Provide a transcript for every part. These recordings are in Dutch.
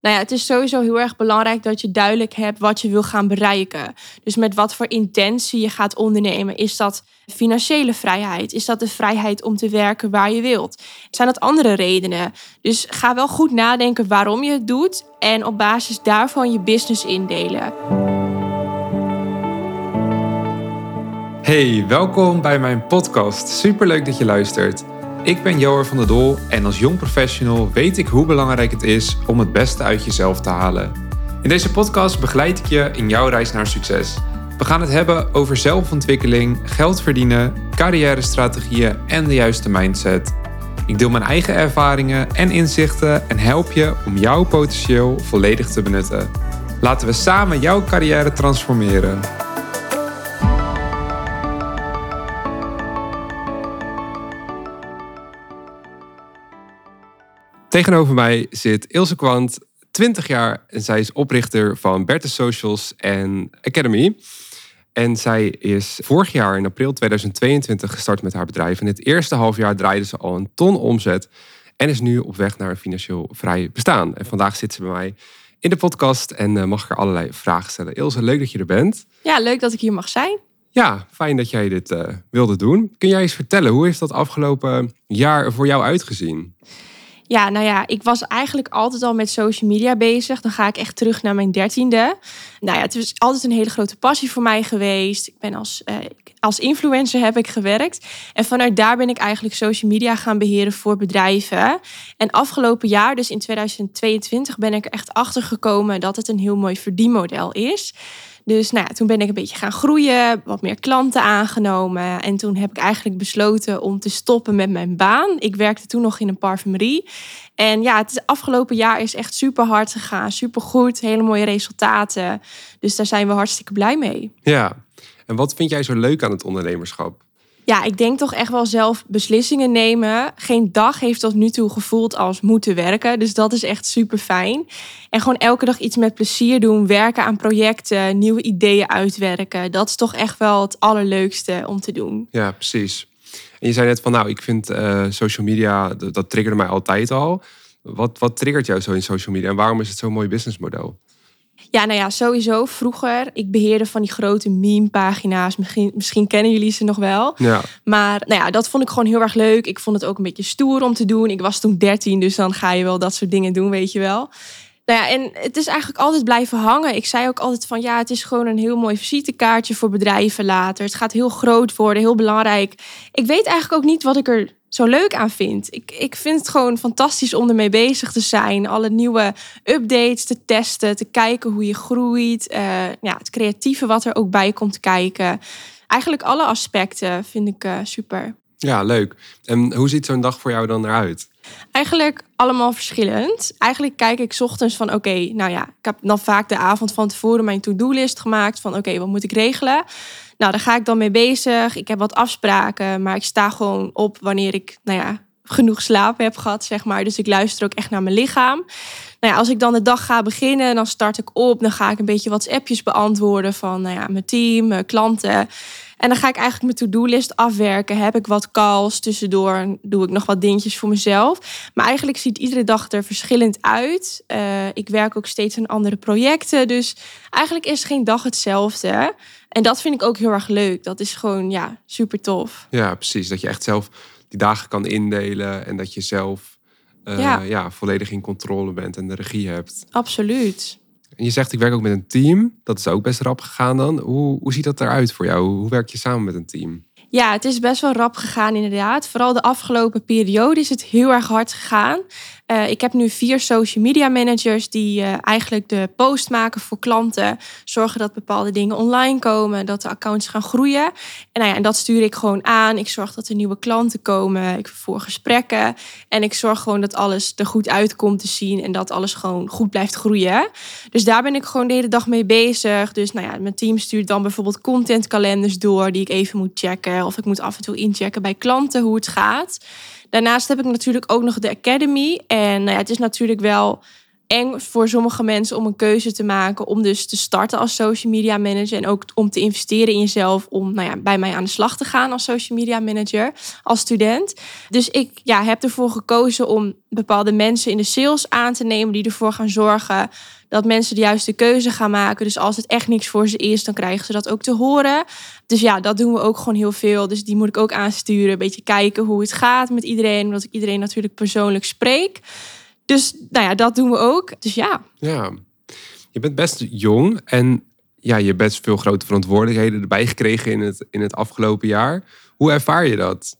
Nou ja, het is sowieso heel erg belangrijk dat je duidelijk hebt wat je wil gaan bereiken. Dus met wat voor intentie je gaat ondernemen. Is dat financiële vrijheid? Is dat de vrijheid om te werken waar je wilt? Zijn dat andere redenen? Dus ga wel goed nadenken waarom je het doet en op basis daarvan je business indelen. Hey, welkom bij mijn podcast. Superleuk dat je luistert. Ik ben Joer van der Dol en als jong professional weet ik hoe belangrijk het is om het beste uit jezelf te halen. In deze podcast begeleid ik je in jouw reis naar succes. We gaan het hebben over zelfontwikkeling, geld verdienen, carrière-strategieën en de juiste mindset. Ik deel mijn eigen ervaringen en inzichten en help je om jouw potentieel volledig te benutten. Laten we samen jouw carrière transformeren. Tegenover mij zit Ilse Kwant, 20 jaar en zij is oprichter van Bertus Socials en Academy. En zij is vorig jaar in april 2022 gestart met haar bedrijf. In het eerste halfjaar draaide ze al een ton omzet en is nu op weg naar een financieel vrij bestaan. En vandaag zit ze bij mij in de podcast en eh, mag ik er allerlei vragen stellen. Ilse, leuk dat je er bent. Ja, leuk dat ik hier mag zijn. Ja, fijn dat jij dit uh, wilde doen. Kun jij eens vertellen, hoe heeft dat afgelopen jaar voor jou uitgezien? Ja, nou ja, ik was eigenlijk altijd al met social media bezig. Dan ga ik echt terug naar mijn dertiende. Nou ja, het is altijd een hele grote passie voor mij geweest. Ik ben als, uh, als influencer heb ik gewerkt. En vanuit daar ben ik eigenlijk social media gaan beheren voor bedrijven. En afgelopen jaar, dus in 2022, ben ik er echt achter gekomen dat het een heel mooi verdienmodel is. Dus nou toen ben ik een beetje gaan groeien, wat meer klanten aangenomen. En toen heb ik eigenlijk besloten om te stoppen met mijn baan. Ik werkte toen nog in een parfumerie. En ja, het afgelopen jaar is echt super hard gegaan. Super goed, hele mooie resultaten. Dus daar zijn we hartstikke blij mee. Ja, en wat vind jij zo leuk aan het ondernemerschap? Ja, ik denk toch echt wel zelf beslissingen nemen. Geen dag heeft tot nu toe gevoeld als moeten werken. Dus dat is echt super fijn. En gewoon elke dag iets met plezier doen. Werken aan projecten, nieuwe ideeën uitwerken. Dat is toch echt wel het allerleukste om te doen. Ja, precies. En je zei net van, nou, ik vind uh, social media, dat, dat triggerde mij altijd al. Wat, wat triggert jou zo in social media en waarom is het zo'n mooi businessmodel? Ja, nou ja, sowieso vroeger. Ik beheerde van die grote meme-pagina's. Misschien, misschien kennen jullie ze nog wel. Ja. Maar nou ja, dat vond ik gewoon heel erg leuk. Ik vond het ook een beetje stoer om te doen. Ik was toen 13, dus dan ga je wel dat soort dingen doen, weet je wel. Nou ja, en het is eigenlijk altijd blijven hangen. Ik zei ook altijd van ja, het is gewoon een heel mooi visitekaartje voor bedrijven later. Het gaat heel groot worden, heel belangrijk. Ik weet eigenlijk ook niet wat ik er zo leuk aan vind. Ik, ik vind het gewoon fantastisch om ermee bezig te zijn. Alle nieuwe updates te testen, te kijken hoe je groeit. Uh, ja, het creatieve wat er ook bij komt kijken. Eigenlijk alle aspecten vind ik uh, super. Ja, leuk. En hoe ziet zo'n dag voor jou dan eruit? Eigenlijk allemaal verschillend. Eigenlijk kijk ik ochtends van oké, nou ja, ik heb dan vaak de avond van tevoren mijn to-do-list gemaakt van oké, wat moet ik regelen? Nou, daar ga ik dan mee bezig. Ik heb wat afspraken, maar ik sta gewoon op wanneer ik, nou ja, genoeg slaap heb gehad, zeg maar. Dus ik luister ook echt naar mijn lichaam. Nou ja, als ik dan de dag ga beginnen, dan start ik op. Dan ga ik een beetje WhatsAppjes beantwoorden van nou ja, mijn team, mijn klanten. En dan ga ik eigenlijk mijn to-do-list afwerken. Heb ik wat calls tussendoor? Doe ik nog wat dingetjes voor mezelf? Maar eigenlijk ziet iedere dag er verschillend uit. Uh, ik werk ook steeds aan andere projecten. Dus eigenlijk is geen dag hetzelfde. En dat vind ik ook heel erg leuk. Dat is gewoon ja, super tof. Ja, precies. Dat je echt zelf die dagen kan indelen en dat je zelf uh, ja. ja. volledig in controle bent en de regie hebt. Absoluut. En je zegt, ik werk ook met een team. Dat is ook best rap gegaan dan. Hoe, hoe ziet dat eruit voor jou? Hoe werk je samen met een team? Ja, het is best wel rap gegaan inderdaad. Vooral de afgelopen periode is het heel erg hard gegaan. Uh, ik heb nu vier social media managers die uh, eigenlijk de post maken voor klanten. Zorgen dat bepaalde dingen online komen, dat de accounts gaan groeien. En, nou ja, en dat stuur ik gewoon aan. Ik zorg dat er nieuwe klanten komen. Ik vervoer gesprekken. En ik zorg gewoon dat alles er goed uitkomt te zien. En dat alles gewoon goed blijft groeien. Dus daar ben ik gewoon de hele dag mee bezig. Dus nou ja, mijn team stuurt dan bijvoorbeeld contentkalenders door die ik even moet checken. Of ik moet af en toe inchecken bij klanten hoe het gaat. Daarnaast heb ik natuurlijk ook nog de Academy. En nou ja, het is natuurlijk wel eng voor sommige mensen om een keuze te maken om dus te starten als social media manager en ook om te investeren in jezelf om nou ja, bij mij aan de slag te gaan als social media manager als student. Dus ik ja, heb ervoor gekozen om bepaalde mensen in de sales aan te nemen die ervoor gaan zorgen dat mensen de juiste keuze gaan maken. Dus als het echt niks voor ze is, dan krijgen ze dat ook te horen. Dus ja, dat doen we ook gewoon heel veel. Dus die moet ik ook aansturen. Een beetje kijken hoe het gaat met iedereen. Omdat ik iedereen natuurlijk persoonlijk spreek. Dus nou ja, dat doen we ook. Dus ja. Ja, je bent best jong en ja, je hebt best veel grote verantwoordelijkheden erbij gekregen in het, in het afgelopen jaar. Hoe ervaar je dat?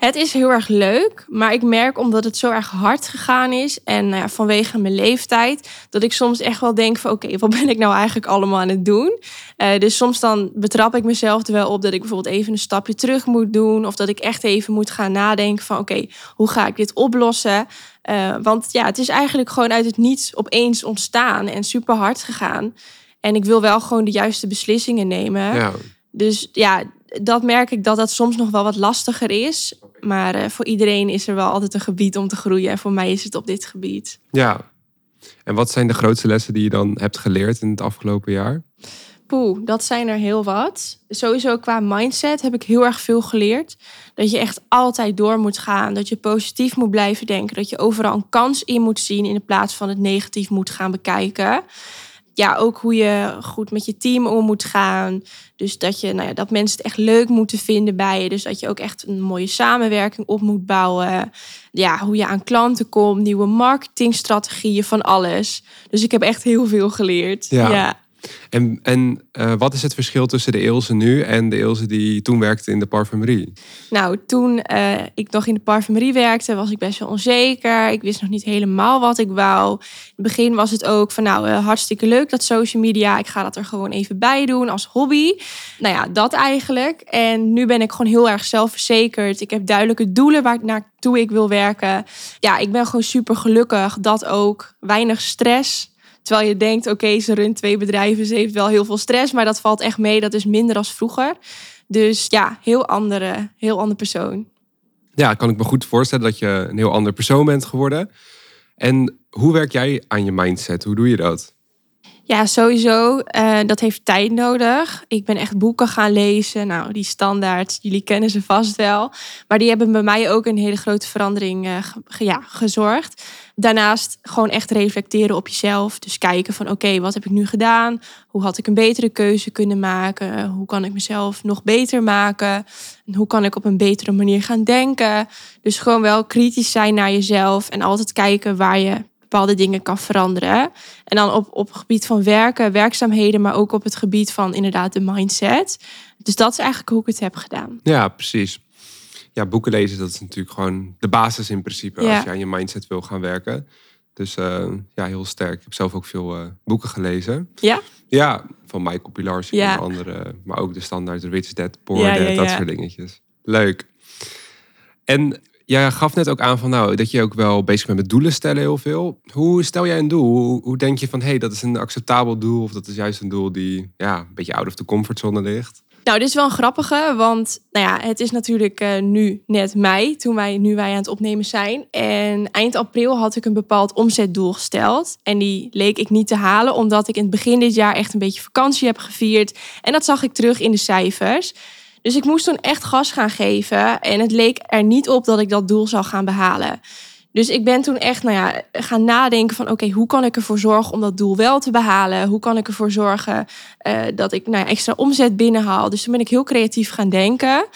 Het is heel erg leuk, maar ik merk omdat het zo erg hard gegaan is en nou ja, vanwege mijn leeftijd, dat ik soms echt wel denk van oké, wat ben ik nou eigenlijk allemaal aan het doen? Uh, dus soms dan betrap ik mezelf er wel op dat ik bijvoorbeeld even een stapje terug moet doen of dat ik echt even moet gaan nadenken van oké, hoe ga ik dit oplossen? Uh, want ja, het is eigenlijk gewoon uit het niets opeens ontstaan en super hard gegaan. En ik wil wel gewoon de juiste beslissingen nemen. Ja. Dus ja, dat merk ik dat dat soms nog wel wat lastiger is. Maar uh, voor iedereen is er wel altijd een gebied om te groeien. En voor mij is het op dit gebied. Ja. En wat zijn de grootste lessen die je dan hebt geleerd in het afgelopen jaar? Poeh, dat zijn er heel wat. Sowieso qua mindset heb ik heel erg veel geleerd. Dat je echt altijd door moet gaan. Dat je positief moet blijven denken. Dat je overal een kans in moet zien in plaats van het negatief moet gaan bekijken ja, ook hoe je goed met je team om moet gaan. Dus dat, je, nou ja, dat mensen het echt leuk moeten vinden bij je. Dus dat je ook echt een mooie samenwerking op moet bouwen. Ja, hoe je aan klanten komt, nieuwe marketingstrategieën, van alles. Dus ik heb echt heel veel geleerd. ja. En, en uh, wat is het verschil tussen de Ilse nu en de Ilse die toen werkte in de parfumerie? Nou, toen uh, ik nog in de parfumerie werkte, was ik best wel onzeker. Ik wist nog niet helemaal wat ik wou. In het begin was het ook van, nou, uh, hartstikke leuk dat social media. Ik ga dat er gewoon even bij doen als hobby. Nou ja, dat eigenlijk. En nu ben ik gewoon heel erg zelfverzekerd. Ik heb duidelijke doelen waar ik naartoe ik wil werken. Ja, ik ben gewoon super gelukkig. Dat ook. Weinig stress. Terwijl je denkt, oké, ze runt twee bedrijven, ze heeft wel heel veel stress, maar dat valt echt mee. Dat is minder als vroeger. Dus ja, heel andere, heel ander persoon. Ja, kan ik me goed voorstellen dat je een heel ander persoon bent geworden. En hoe werk jij aan je mindset? Hoe doe je dat? Ja, sowieso. Uh, dat heeft tijd nodig. Ik ben echt boeken gaan lezen. Nou, die standaard, jullie kennen ze vast wel. Maar die hebben bij mij ook een hele grote verandering uh, ja, gezorgd. Daarnaast gewoon echt reflecteren op jezelf. Dus kijken van oké, wat heb ik nu gedaan? Hoe had ik een betere keuze kunnen maken? Hoe kan ik mezelf nog beter maken? En hoe kan ik op een betere manier gaan denken? Dus gewoon wel kritisch zijn naar jezelf en altijd kijken waar je bepaalde dingen kan veranderen. En dan op, op het gebied van werken, werkzaamheden, maar ook op het gebied van inderdaad de mindset. Dus dat is eigenlijk hoe ik het heb gedaan. Ja, precies. Ja, boeken lezen, dat is natuurlijk gewoon de basis in principe als je aan je mindset wil gaan werken. Dus uh, ja, heel sterk. Ik heb zelf ook veel uh, boeken gelezen. Ja? Ja, van Michael Pilarski ja. en andere. Maar ook de standaard Rich Dad, Poor ja, dat soort dingetjes. Leuk. En Jij gaf net ook aan van nou, dat je ook wel bezig bent met doelen stellen heel veel. Hoe stel jij een doel? Hoe, denk je van hé, hey, dat is een acceptabel doel of dat is juist een doel die ja, een beetje out of de comfortzone ligt? Nou, dit is wel een grappige, want nou ja, het is natuurlijk uh, nu net mei, toen wij, nu wij aan het opnemen zijn. En eind april had ik een bepaald omzetdoel gesteld. En die leek ik niet te halen, omdat ik in het begin dit jaar echt een beetje vakantie heb gevierd. En dat zag ik terug in de cijfers. Dus ik moest toen echt gas gaan geven. En het leek er niet op dat ik dat doel zou gaan behalen. Dus ik ben toen echt nou ja, gaan nadenken van oké, hoe kan ik ervoor zorgen om dat doel wel te behalen? Hoe kan ik ervoor zorgen uh, dat ik nou ja, extra omzet binnenhaal? Dus toen ben ik heel creatief gaan denken.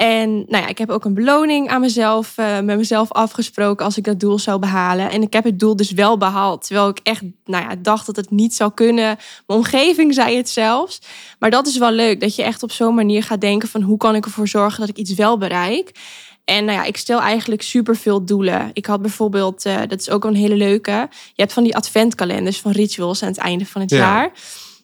En nou ja, ik heb ook een beloning aan mezelf, uh, met mezelf afgesproken als ik dat doel zou behalen. En ik heb het doel dus wel behaald. Terwijl ik echt nou ja, dacht dat het niet zou kunnen. Mijn omgeving zei het zelfs. Maar dat is wel leuk, dat je echt op zo'n manier gaat denken van hoe kan ik ervoor zorgen dat ik iets wel bereik. En nou ja, ik stel eigenlijk super veel doelen. Ik had bijvoorbeeld, uh, dat is ook een hele leuke. Je hebt van die adventkalenders van rituals aan het einde van het jaar.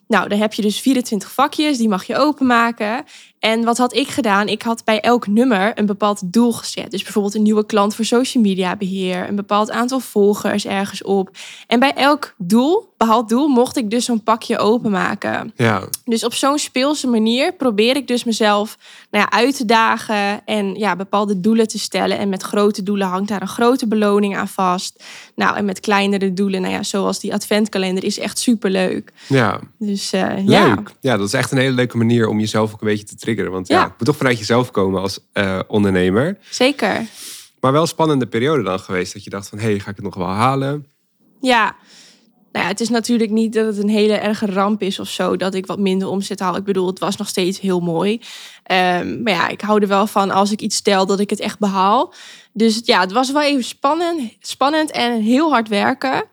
Nou, dan heb je dus 24 vakjes, die mag je openmaken. En wat had ik gedaan? Ik had bij elk nummer een bepaald doel gezet. Dus bijvoorbeeld een nieuwe klant voor social media beheer, een bepaald aantal volgers ergens op. En bij elk doel, behaald doel, mocht ik dus zo'n pakje openmaken. Ja. Dus op zo'n speelse manier probeer ik dus mezelf nou ja, uit te dagen en ja, bepaalde doelen te stellen. En met grote doelen hangt daar een grote beloning aan vast. Nou, en met kleinere doelen, nou ja, zoals die adventkalender, is echt super leuk. Ja. Dus uh, ja. Leuk. Ja, dat is echt een hele leuke manier om jezelf ook een beetje te triggeren. Want ja, het moet toch vanuit jezelf komen als uh, ondernemer. Zeker. Maar wel een spannende periode dan geweest. Dat je dacht van, hé, hey, ga ik het nog wel halen? Ja. Nou ja, het is natuurlijk niet dat het een hele erge ramp is of zo. Dat ik wat minder omzet haal. Ik bedoel, het was nog steeds heel mooi. Um, maar ja, ik hou er wel van als ik iets stel dat ik het echt behaal. Dus ja, het was wel even spannend, spannend en heel hard werken.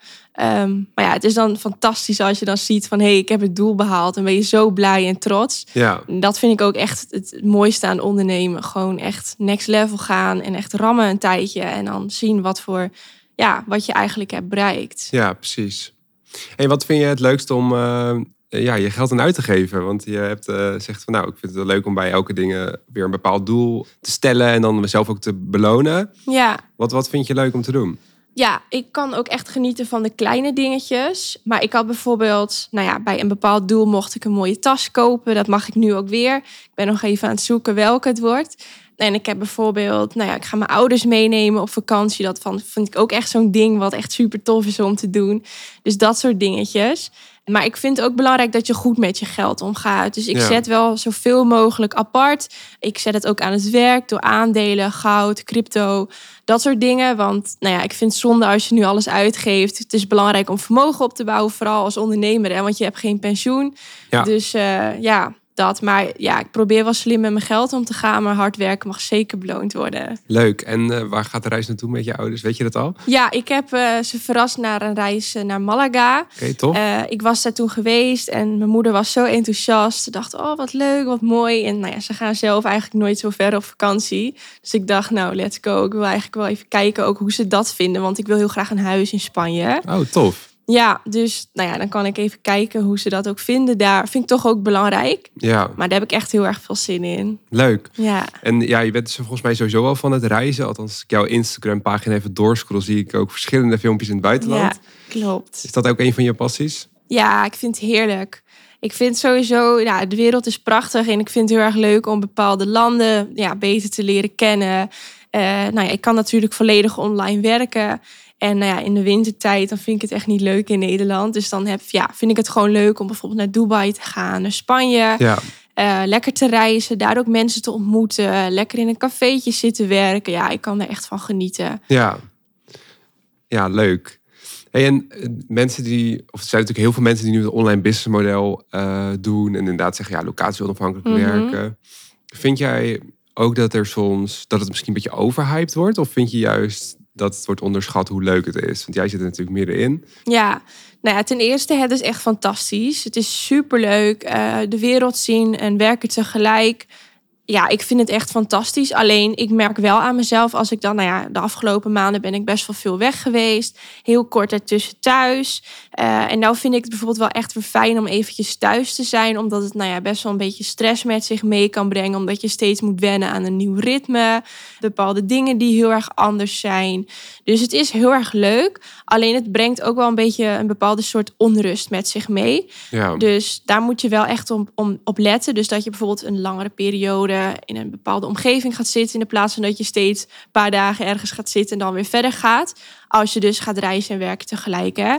Um, maar ja, het is dan fantastisch als je dan ziet van hé, hey, ik heb het doel behaald. En ben je zo blij en trots. Ja. Dat vind ik ook echt het mooiste aan ondernemen. Gewoon echt next level gaan en echt rammen een tijdje. En dan zien wat voor ja, wat je eigenlijk hebt bereikt. Ja, precies. En wat vind je het leukst om uh, ja, je geld aan uit te geven? Want je hebt uh, zegt van nou, ik vind het wel leuk om bij elke dingen weer een bepaald doel te stellen en dan mezelf ook te belonen. Ja. Wat, wat vind je leuk om te doen? Ja, ik kan ook echt genieten van de kleine dingetjes. Maar ik had bijvoorbeeld, nou ja, bij een bepaald doel mocht ik een mooie tas kopen. Dat mag ik nu ook weer. Ik ben nog even aan het zoeken welke het wordt. En ik heb bijvoorbeeld, nou ja, ik ga mijn ouders meenemen op vakantie. Dat vind ik ook echt zo'n ding wat echt super tof is om te doen. Dus dat soort dingetjes. Maar ik vind het ook belangrijk dat je goed met je geld omgaat. Dus ik zet wel zoveel mogelijk apart. Ik zet het ook aan het werk door aandelen, goud, crypto, dat soort dingen. Want nou ja, ik vind het zonde als je nu alles uitgeeft. Het is belangrijk om vermogen op te bouwen, vooral als ondernemer. Hè, want je hebt geen pensioen. Dus uh, ja, dat. Maar ja, ik probeer wel slim met mijn geld om te gaan. Maar hard werken mag zeker beloond worden. Leuk. En uh, waar gaat de reis naartoe met je ouders? Weet je dat al? Ja, ik heb uh, ze verrast naar een reis uh, naar Malaga. Oké, okay, tof. ik was daar toen geweest en mijn moeder was zo enthousiast. Ze dacht, oh wat leuk, wat mooi. En nou ja, ze gaan zelf eigenlijk nooit zo ver op vakantie. Dus ik dacht, nou, let's go. Ik wil eigenlijk wel even kijken ook hoe ze dat vinden. Want ik wil heel graag een huis in Spanje. Oh, tof. Ja, dus nou ja, dan kan ik even kijken hoe ze dat ook vinden. Daar vind ik toch ook belangrijk. Ja. Maar daar heb ik echt heel erg veel zin in. Leuk. Ja. En ja, je bent dus volgens mij sowieso wel van het reizen. Althans, als ik jouw Instagram pagina even doorscroll, zie ik ook verschillende filmpjes in het buitenland. Ja, klopt. Is dat ook een van je passies? Ja, ik vind het heerlijk. Ik vind sowieso, ja, de wereld is prachtig en ik vind het heel erg leuk om bepaalde landen ja, beter te leren kennen. Uh, nou ja, ik kan natuurlijk volledig online werken. En nou ja, in de wintertijd dan vind ik het echt niet leuk in Nederland. Dus dan heb, ja, vind ik het gewoon leuk om bijvoorbeeld naar Dubai te gaan, naar Spanje. Ja. Uh, lekker te reizen, daar ook mensen te ontmoeten. Lekker in een cafeetje zitten werken. Ja, ik kan er echt van genieten. Ja, ja leuk. Hey, en mensen die, of er zijn natuurlijk heel veel mensen die nu het online businessmodel uh, doen. En inderdaad zeggen, ja, locatie onafhankelijk mm -hmm. werken. Vind jij ook dat er soms, dat het misschien een beetje overhyped wordt? Of vind je juist dat wordt onderschat hoe leuk het is. Want jij zit er natuurlijk middenin. Ja, nou ja, ten eerste, het is echt fantastisch. Het is superleuk. Uh, de wereld zien en werken tegelijk ja, ik vind het echt fantastisch. Alleen ik merk wel aan mezelf als ik dan, nou ja, de afgelopen maanden ben ik best wel veel weg geweest. Heel kort ertussen thuis. Uh, en nou vind ik het bijvoorbeeld wel echt weer fijn om eventjes thuis te zijn. Omdat het, nou ja, best wel een beetje stress met zich mee kan brengen. Omdat je steeds moet wennen aan een nieuw ritme. Bepaalde dingen die heel erg anders zijn. Dus het is heel erg leuk. Alleen het brengt ook wel een beetje een bepaalde soort onrust met zich mee. Ja. Dus daar moet je wel echt om, om, op letten. Dus dat je bijvoorbeeld een langere periode in een bepaalde omgeving gaat zitten. In de plaats van dat je steeds een paar dagen ergens gaat zitten en dan weer verder gaat. Als je dus gaat reizen en werken tegelijk. Hè.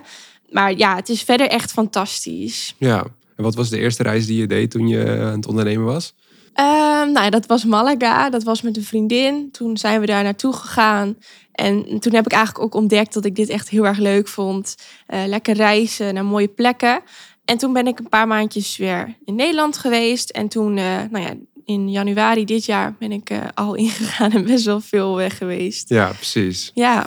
Maar ja, het is verder echt fantastisch. Ja, en wat was de eerste reis die je deed toen je aan het ondernemen was? Um, nou ja, dat was Malaga. Dat was met een vriendin. Toen zijn we daar naartoe gegaan. En toen heb ik eigenlijk ook ontdekt dat ik dit echt heel erg leuk vond. Uh, lekker reizen naar mooie plekken. En toen ben ik een paar maandjes weer in Nederland geweest. En toen, uh, nou ja, in januari dit jaar ben ik uh, al ingegaan en best wel veel weg geweest. Ja, precies. Ja.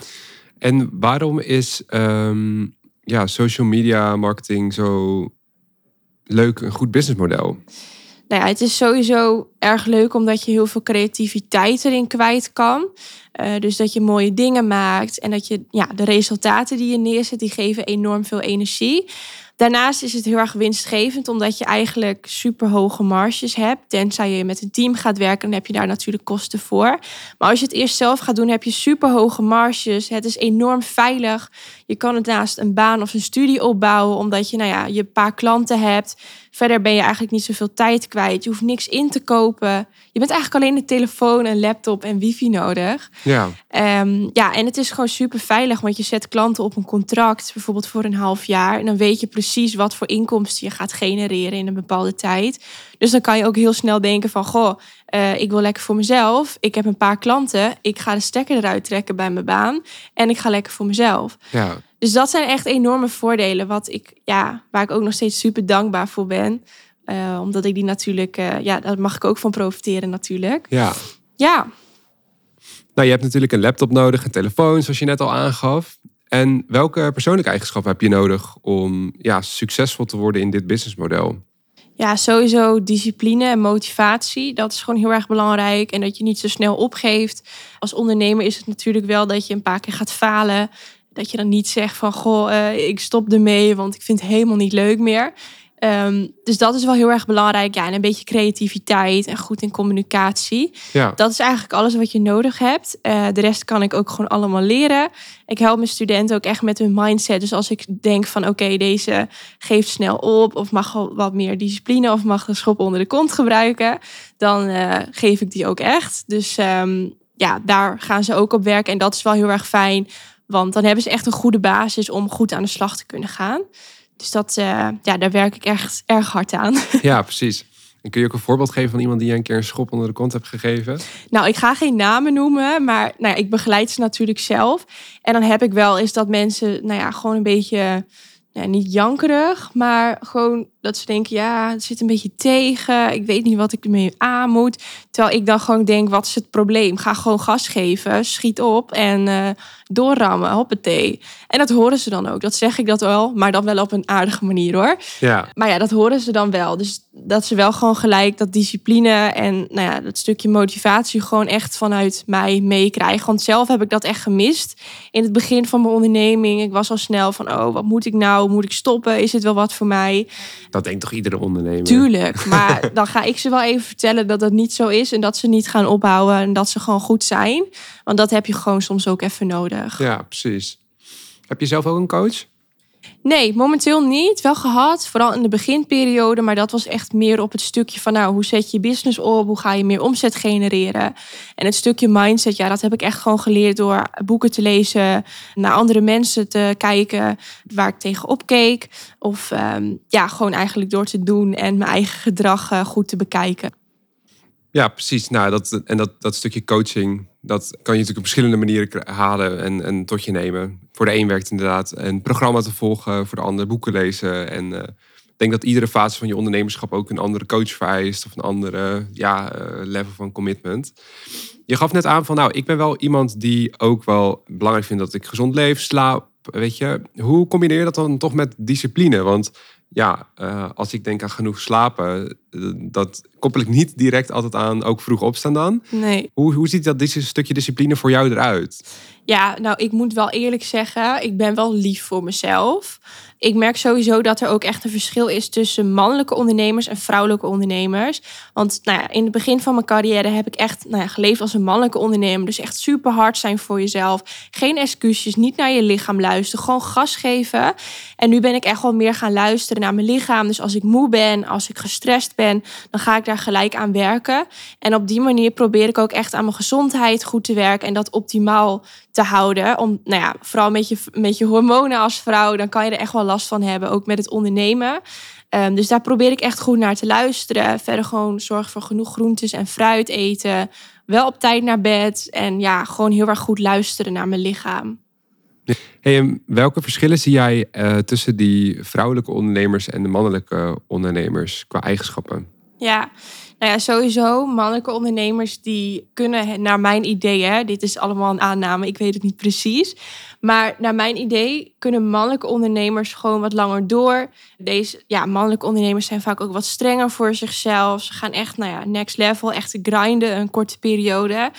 En waarom is um, ja, social media marketing zo leuk, een goed businessmodel? Nou ja, het is sowieso erg leuk omdat je heel veel creativiteit erin kwijt kan. Uh, dus dat je mooie dingen maakt en dat je ja, de resultaten die je neerzet, die geven enorm veel energie. Daarnaast is het heel erg winstgevend, omdat je eigenlijk super hoge marges hebt. Tenzij je met een team gaat werken, dan heb je daar natuurlijk kosten voor. Maar als je het eerst zelf gaat doen, heb je super hoge marges. Het is enorm veilig. Je kan het naast een baan of een studie opbouwen, omdat je nou ja, je paar klanten hebt. Verder ben je eigenlijk niet zoveel tijd kwijt. Je hoeft niks in te kopen. Je bent eigenlijk alleen een telefoon, een laptop en wifi nodig. Ja. Um, ja, en het is gewoon super veilig, want je zet klanten op een contract, bijvoorbeeld voor een half jaar. En dan weet je precies wat voor inkomsten je gaat genereren in een bepaalde tijd. Dus dan kan je ook heel snel denken van, goh, uh, ik wil lekker voor mezelf. Ik heb een paar klanten. Ik ga de stekker eruit trekken bij mijn baan. En ik ga lekker voor mezelf. Ja. Dus dat zijn echt enorme voordelen. Wat ik, ja, waar ik ook nog steeds super dankbaar voor ben. Uh, omdat ik die natuurlijk, uh, ja, daar mag ik ook van profiteren natuurlijk. Ja. Ja. Nou, je hebt natuurlijk een laptop nodig, een telefoon, zoals je net al aangaf. En welke persoonlijke eigenschappen heb je nodig om ja, succesvol te worden in dit businessmodel? Ja, sowieso discipline en motivatie. Dat is gewoon heel erg belangrijk. En dat je niet zo snel opgeeft. Als ondernemer is het natuurlijk wel dat je een paar keer gaat falen. Dat je dan niet zegt van, goh, uh, ik stop ermee, want ik vind het helemaal niet leuk meer. Um, dus dat is wel heel erg belangrijk. Ja, en een beetje creativiteit en goed in communicatie. Ja. Dat is eigenlijk alles wat je nodig hebt. Uh, de rest kan ik ook gewoon allemaal leren. Ik help mijn studenten ook echt met hun mindset. Dus als ik denk van oké, okay, deze geeft snel op... of mag wat meer discipline of mag de schop onder de kont gebruiken... dan uh, geef ik die ook echt. Dus um, ja, daar gaan ze ook op werken. En dat is wel heel erg fijn. Want dan hebben ze echt een goede basis om goed aan de slag te kunnen gaan. Dus dat, uh, ja, daar werk ik echt erg hard aan. Ja, precies. En kun je ook een voorbeeld geven van iemand die je een keer een schop onder de kont hebt gegeven? Nou, ik ga geen namen noemen, maar nou, ik begeleid ze natuurlijk zelf. En dan heb ik wel eens dat mensen, nou ja, gewoon een beetje, ja, niet jankerig, maar gewoon dat ze denken, ja, het zit een beetje tegen. Ik weet niet wat ik ermee aan moet. Terwijl ik dan gewoon denk, wat is het probleem? Ga gewoon gas geven, schiet op en uh, doorrammen, hoppatee. En dat horen ze dan ook. Dat zeg ik dat wel, maar dan wel op een aardige manier hoor. Ja. Maar ja, dat horen ze dan wel. Dus dat ze wel gewoon gelijk dat discipline en nou ja, dat stukje motivatie gewoon echt vanuit mij meekrijgen. Want zelf heb ik dat echt gemist. In het begin van mijn onderneming, ik was al snel van, oh, wat moet ik nou? Moet ik stoppen? Is het wel wat voor mij? Dat denkt toch iedere ondernemer? Tuurlijk, maar dan ga ik ze wel even vertellen dat dat niet zo is en dat ze niet gaan ophouden en dat ze gewoon goed zijn. Want dat heb je gewoon soms ook even nodig. Ja, precies. Heb je zelf ook een coach? Nee, momenteel niet. Wel gehad, vooral in de beginperiode. Maar dat was echt meer op het stukje van, nou, hoe zet je business op? Hoe ga je meer omzet genereren? En het stukje mindset, ja, dat heb ik echt gewoon geleerd door boeken te lezen, naar andere mensen te kijken waar ik tegenop keek. Of um, ja, gewoon eigenlijk door te doen en mijn eigen gedrag uh, goed te bekijken. Ja, precies. Nou, dat, en dat, dat stukje coaching, dat kan je natuurlijk op verschillende manieren halen en, en tot je nemen. Voor de een werkt inderdaad een programma te volgen, voor de ander boeken lezen. En uh, ik denk dat iedere fase van je ondernemerschap ook een andere coach vereist of een andere ja, uh, level van commitment. Je gaf net aan van, nou, ik ben wel iemand die ook wel belangrijk vindt dat ik gezond leef, slaap. Weet je, hoe combineer je dat dan toch met discipline? Want ja, uh, als ik denk aan genoeg slapen, dat koppel ik niet direct altijd aan ook vroeg opstaan dan. Nee. Hoe, hoe ziet dat dit stukje discipline voor jou eruit? Ja, nou, ik moet wel eerlijk zeggen, ik ben wel lief voor mezelf. Ik merk sowieso dat er ook echt een verschil is tussen mannelijke ondernemers en vrouwelijke ondernemers. Want nou ja, in het begin van mijn carrière heb ik echt nou ja, geleefd als een mannelijke ondernemer. Dus echt super hard zijn voor jezelf. Geen excuses, niet naar je lichaam luisteren, gewoon gas geven. En nu ben ik echt wel meer gaan luisteren naar mijn lichaam. Dus als ik moe ben, als ik gestrest ben, dan ga ik daar gelijk aan werken. En op die manier probeer ik ook echt aan mijn gezondheid goed te werken en dat optimaal te houden. Om, nou ja, vooral met je, met je hormonen als vrouw, dan kan je er echt wel last van hebben, ook met het ondernemen. Um, dus daar probeer ik echt goed naar te luisteren. Verder gewoon zorg voor genoeg groentes en fruit eten. Wel op tijd naar bed. En ja, gewoon heel erg goed luisteren naar mijn lichaam. Hey, en welke verschillen zie jij uh, tussen die vrouwelijke ondernemers en de mannelijke ondernemers qua eigenschappen? Ja, nou ja, sowieso mannelijke ondernemers die kunnen naar mijn idee, hè, dit is allemaal een aanname, ik weet het niet precies. Maar naar mijn idee kunnen mannelijke ondernemers gewoon wat langer door. Deze ja, mannelijke ondernemers zijn vaak ook wat strenger voor zichzelf. Ze gaan echt, nou ja, next level, echt grinden, een korte periode.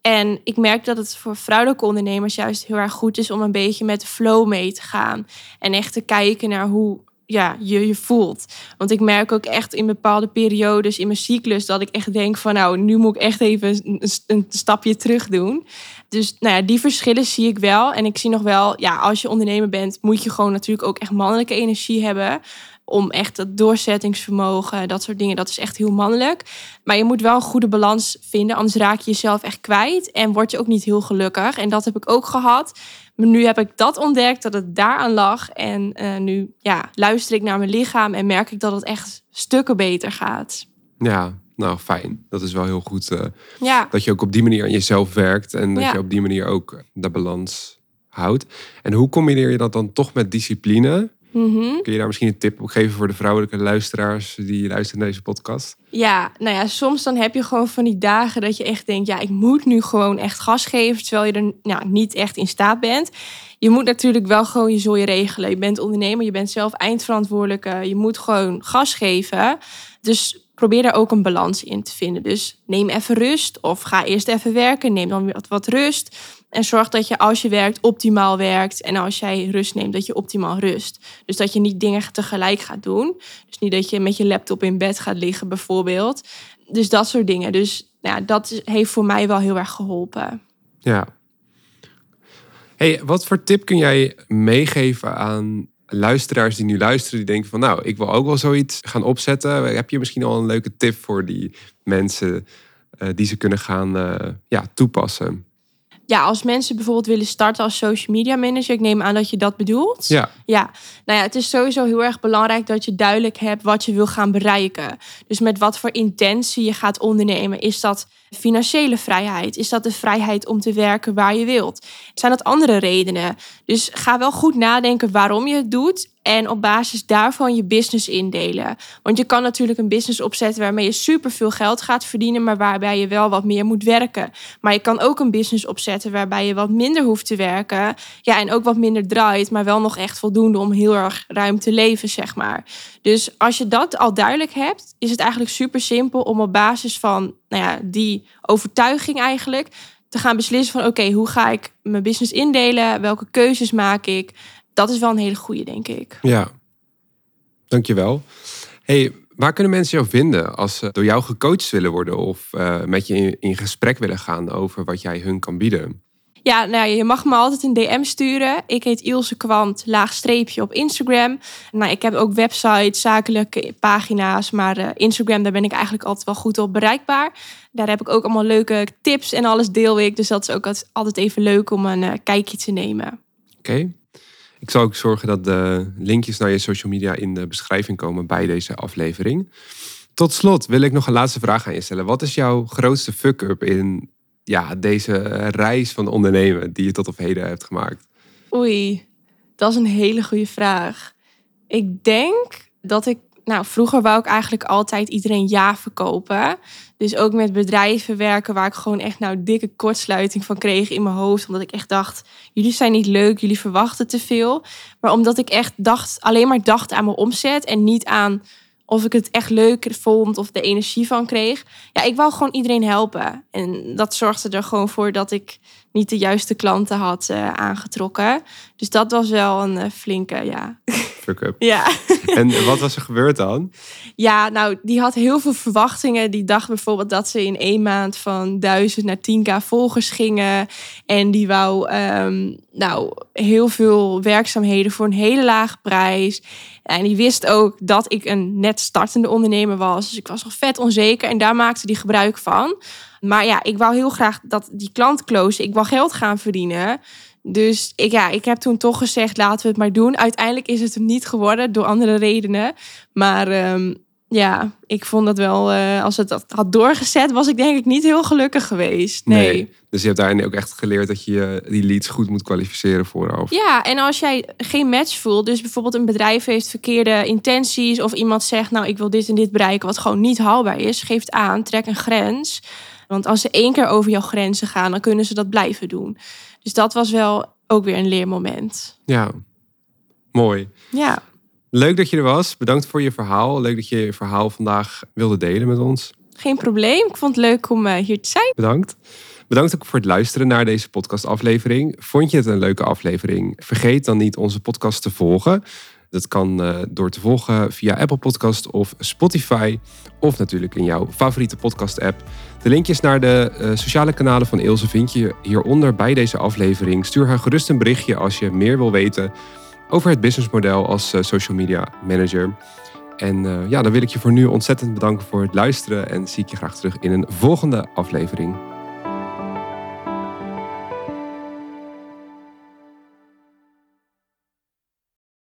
En ik merk dat het voor vrouwelijke ondernemers juist heel erg goed is om een beetje met de flow mee te gaan. En echt te kijken naar hoe ja, je je voelt. Want ik merk ook echt in bepaalde periodes in mijn cyclus dat ik echt denk van nou, nu moet ik echt even een, stapje terug doen. Dus nou ja, die verschillen zie ik wel. En ik zie nog wel, ja, als je ondernemer bent, moet je gewoon natuurlijk ook echt mannelijke energie hebben om echt dat doorzettingsvermogen, dat soort dingen, dat is echt heel mannelijk. Maar je moet wel een goede balans vinden, anders raak je jezelf echt kwijt en word je ook niet heel gelukkig. En dat heb ik ook gehad. Maar nu heb ik dat ontdekt, dat het daaraan lag. En uh, nu ja, luister ik naar mijn lichaam en merk ik dat het echt stukken beter gaat. Ja, nou fijn. Dat is wel heel goed. Uh, ja. Dat je ook op die manier aan jezelf werkt en dat je op die manier ook de balans houdt. En hoe combineer je dat dan toch met discipline? Mhm. Kun je daar misschien een tip op geven voor de vrouwelijke luisteraars die luisteren naar deze podcast? Ja, nou ja, soms dan heb je gewoon van die dagen dat je echt denkt, ja, ik moet nu gewoon echt gas geven, terwijl je er nou, niet echt in staat bent. Je moet natuurlijk wel gewoon je zooi regelen. Je bent ondernemer, je bent zelf eindverantwoordelijke. Je moet gewoon gas geven. Dus probeer daar ook een balans in te vinden. Dus neem even rust of ga eerst even werken. Neem dan weer wat rust. En zorg dat je als je werkt optimaal werkt. En als jij rust neemt, dat je optimaal rust. Dus dat je niet dingen tegelijk gaat doen. Dus niet dat je met je laptop in bed gaat liggen, bijvoorbeeld. Dus dat soort dingen. Dus nou ja, dat heeft voor mij wel heel erg geholpen. Ja. Hey, wat voor tip kun jij meegeven aan luisteraars die nu luisteren, die denken van nou, ik wil ook wel zoiets gaan opzetten. Heb je misschien al een leuke tip voor die mensen uh, die ze kunnen gaan uh, ja, toepassen? ja, als mensen bijvoorbeeld willen starten als social media manager, ik neem aan dat je dat bedoelt. Ja. Ja, nou ja, het is sowieso heel erg belangrijk dat je duidelijk hebt wat je wil gaan bereiken. Dus met wat voor intentie je gaat ondernemen. Is dat financiële vrijheid? Is dat de vrijheid om te werken waar je wilt? Zijn dat andere redenen? Dus ga wel goed nadenken waarom je het doet en op basis daarvan je business indelen. Want je kan natuurlijk een business opzetten waarmee je superveel geld gaat verdienen, maar waarbij je wel wat meer moet werken. Maar je kan ook een business opzetten waarbij je wat minder hoeft te werken. Ja, en ook wat minder draait, maar wel nog echt voldoende om heel erg ruim te leven, zeg maar. Dus als je dat al duidelijk hebt, is het eigenlijk super simpel om op basis van nou ja, die overtuiging eigenlijk te gaan beslissen van oké, hoe ga ik mijn business indelen? Welke keuzes maak ik? Dat is wel een hele goede, denk ik. Ja, dankjewel. Hey, waar kunnen mensen jou vinden als ze door jou gecoacht willen worden of uh, met je in gesprek willen gaan over wat jij hun kan bieden? Ja, nou, je mag me altijd een DM sturen. Ik heet Ilse Kwant, laagstreepje op Instagram. Nou, ik heb ook websites, zakelijke pagina's. Maar uh, Instagram, daar ben ik eigenlijk altijd wel goed op bereikbaar. Daar heb ik ook allemaal leuke tips en alles deel ik. Dus dat is ook altijd even leuk om een uh, kijkje te nemen. Oké. Ik zal ook zorgen dat de linkjes naar je social media in de beschrijving komen bij deze aflevering. Tot slot wil ik nog een laatste vraag aan je stellen. Wat is jouw grootste fuck-up in ja, deze reis van ondernemen die je tot op heden hebt gemaakt? Oei, dat is een hele goede vraag. Ik denk dat ik, nou, vroeger wou ik eigenlijk altijd iedereen ja verkopen. Dus ook met bedrijven werken waar ik gewoon echt nou dikke kortsluiting van kreeg in mijn hoofd. Omdat ik echt dacht, jullie zijn niet leuk, jullie verwachten te veel. Maar omdat ik echt dacht, alleen maar dacht aan mijn omzet en niet aan of ik het echt leuk vond of de energie van kreeg. Ja, ik wou gewoon iedereen helpen. En dat zorgde er gewoon voor dat ik niet de juiste klanten had uh, aangetrokken. Dus dat was wel een uh, flinke, ja. Fuck up. ja. en wat was er gebeurd dan? Ja, nou, die had heel veel verwachtingen. Die dacht bijvoorbeeld dat ze in één maand van 1000 naar 10k volgers gingen. En die wou um, nou, heel veel werkzaamheden voor een hele lage prijs. En die wist ook dat ik een net startende ondernemer was. Dus ik was nog vet onzeker en daar maakte die gebruik van. Maar ja, ik wou heel graag dat die klant close. Ik wou geld gaan verdienen. Dus ik, ja, ik heb toen toch gezegd, laten we het maar doen. Uiteindelijk is het hem niet geworden door andere redenen. Maar um, ja, ik vond dat wel, uh, als het dat had doorgezet, was ik denk ik niet heel gelukkig geweest. Nee. Dus je hebt daarin ook echt geleerd dat je die leads goed moet kwalificeren vooraf. Ja, en als jij geen match voelt, dus bijvoorbeeld een bedrijf heeft verkeerde intenties of iemand zegt, nou ik wil dit en dit bereiken, wat gewoon niet haalbaar is, geef het aan, trek een grens. Want als ze één keer over jouw grenzen gaan, dan kunnen ze dat blijven doen. Dus dat was wel ook weer een leermoment. Ja, mooi. Ja. Leuk dat je er was. Bedankt voor je verhaal. Leuk dat je je verhaal vandaag wilde delen met ons. Geen probleem. Ik vond het leuk om eh, hier te zijn. Bedankt. Bedankt ook voor het luisteren naar deze podcastaflevering. Vond je het een leuke aflevering? Vergeet dan niet onze podcast te volgen. Dat kan uh, door te volgen via Apple Podcast of Spotify. Of natuurlijk in jouw favoriete podcast app. De linkjes naar de uh, sociale kanalen van Ilse vind je hieronder bij deze aflevering. Stuur haar gerust een berichtje als je meer wil weten over het businessmodel als uh, social media manager. En ja, dan wil ik je voor nu ontzettend bedanken voor het luisteren en zie ik je graag terug in een volgende aflevering.